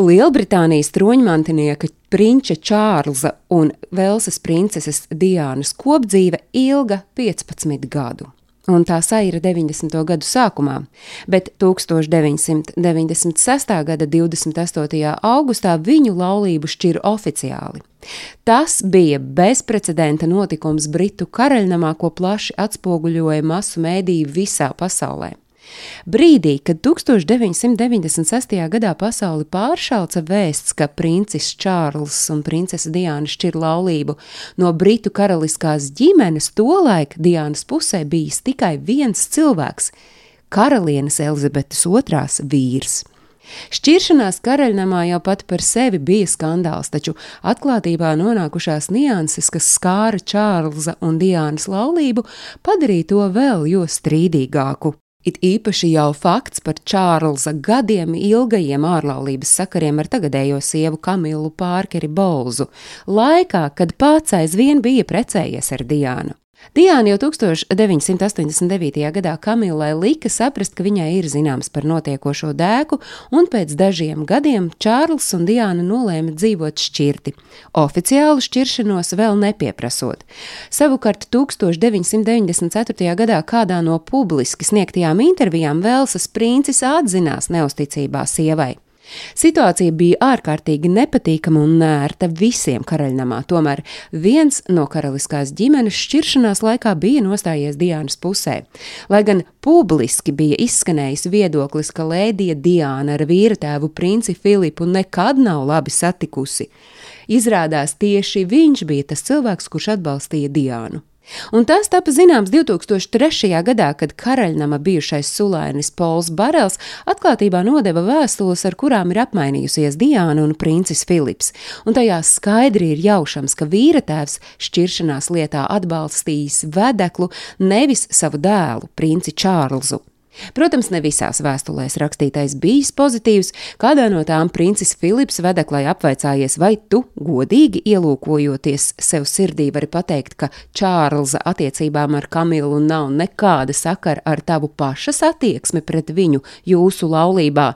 Lielbritānijas troņmantinieka prinča Čārlza un Velsas princeses Diānas kopdzīve ilga 15 gadu un tā saira 90. gadu sākumā, bet 1996. gada 28. augustā viņu laulību šķira oficiāli. Tas bija bezprecedenta notikums Britu karaļnamā, ko plaši atspoguļoja masu mēdīju visā pasaulē. Brīdī, kad 1996. gadā pasauli pāršauca vēsts, ka princis Čārls un princese Diana šķir laulību no britu karaliskās ģimenes, tolaik Diānas pusē bijis tikai viens cilvēks - karalienes Elizabetes II vīrs. Šķiršanās karaļnamā jau pat par sevi bija skandāls, taču atklātībā nonākušās nianses, kas skāra Čārlza un Diānas laulību, padarīja to vēl jo strīdīgāku. It īpaši jau fakts par Čārlza gadiem ilgajiem ārlaulības sakariem ar tagadējo sievu Kamilu Pārkeri Bolzu, laikā, kad pats aizvien bija precējies ar Diānu. Diāna jau 1989. gadā Kamilai lika saprast, ka viņai ir zināms par notiekošo dēku, un pēc dažiem gadiem Čārls un Diāna nolēma dzīvot šķirti, oficiālu šķiršanos vēl nepieprasot. Savukārt 1994. gadā kādā no publiski sniegtajām intervijām Velsas princis atzinās neusticībā sievai. Situācija bija ārkārtīgi nepatīkama un nērta visiem karaļnamā, tomēr viens no karaliskās ģimenes šķiršanās laikā bija nostājies Diānas pusē. Lai gan publiski bija izskanējis viedoklis, ka Lēdija Diāna ar vīra tēvu princi Filipu nekad nav labi satikusi, izrādās tieši viņš bija tas cilvēks, kurš atbalstīja Diānu. Un tas tika zināms 2003. gadā, kad karaļnama bijušais sulainis Pols Barels atklātībā nodeva vēstules, ar kurām ir apmainījusies Diana un princis Filips, un tajās skaidri ir jaušams, ka vīra tēvs šķiršanās lietā atbalstījis vedeklu, nevis savu dēlu, princi Čārlzu. Protams, ne visās vēstulēs rakstītais bijis pozitīvs, kādā no tām princis Filips vedeklai apvaicājies, vai tu, godīgi ielūkojoties sev sirdī, vari pateikt, ka Čārlza attiecībām ar Kamilu nav nekāda sakara ar tavu pašas attieksmi pret viņu jūsu laulībā,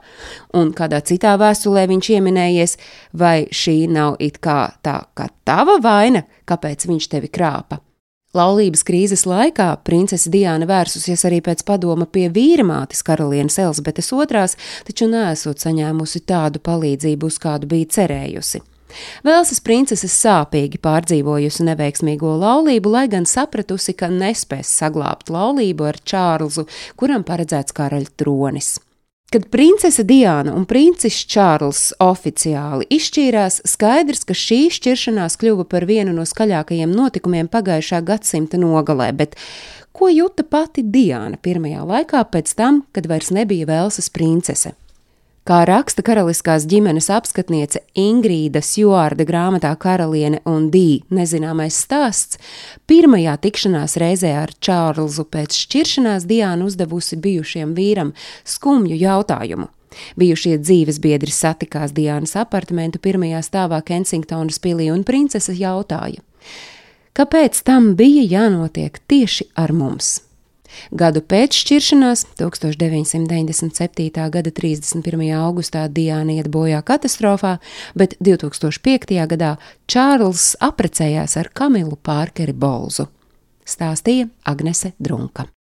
un kādā citā vēstulē viņš ieminējies, vai šī nav it kā tā kā tava vaina, kāpēc viņš tevi krāpa. Laulības krīzes laikā princese Diana vērsusies arī pēc padoma pie vīramātes karalienes Elizabetes II, taču nesot saņēmusi tādu palīdzību, uz kādu bija cerējusi. Velsas princese sāpīgi pārdzīvojusi neveiksmīgo laulību, lai gan sapratusi, ka nespēs saglābt laulību ar Čārlzu, kuram paredzēts karaļa tronis. Kad princese Diana un princis Čārls oficiāli izšķīrās, skaidrs, ka šī šķiršanās kļuva par vienu no skaļākajiem notikumiem pagājušā gadsimta nogalē, bet ko jūta pati Diana pirmajā laikā pēc tam, kad vairs nebija Velsas princese? Kā raksta karaliskās ģimenes apskatniece Ingrīda Sjuārda grāmatā Karaliene un Dī nezināmais stāsts, pirmajā tikšanās reizē ar Čārlzu pēc šķiršanās Diāna uzdevusi bijušiem vīram skumju jautājumu. Bijušie dzīves biedri satikās Diānas apartamentu pirmajā stāvā Kensingtonas pilī un princese jautāja, kāpēc tam bija jānotiek tieši ar mums? Gadu pēc šķiršanās, 1997. gada 31. augustā Diana iet bojā katastrofā, bet 2005. gadā Čārls apprecējās ar Kamilu Pārkeri Bolzu. Stāstīja Agnese Drunka.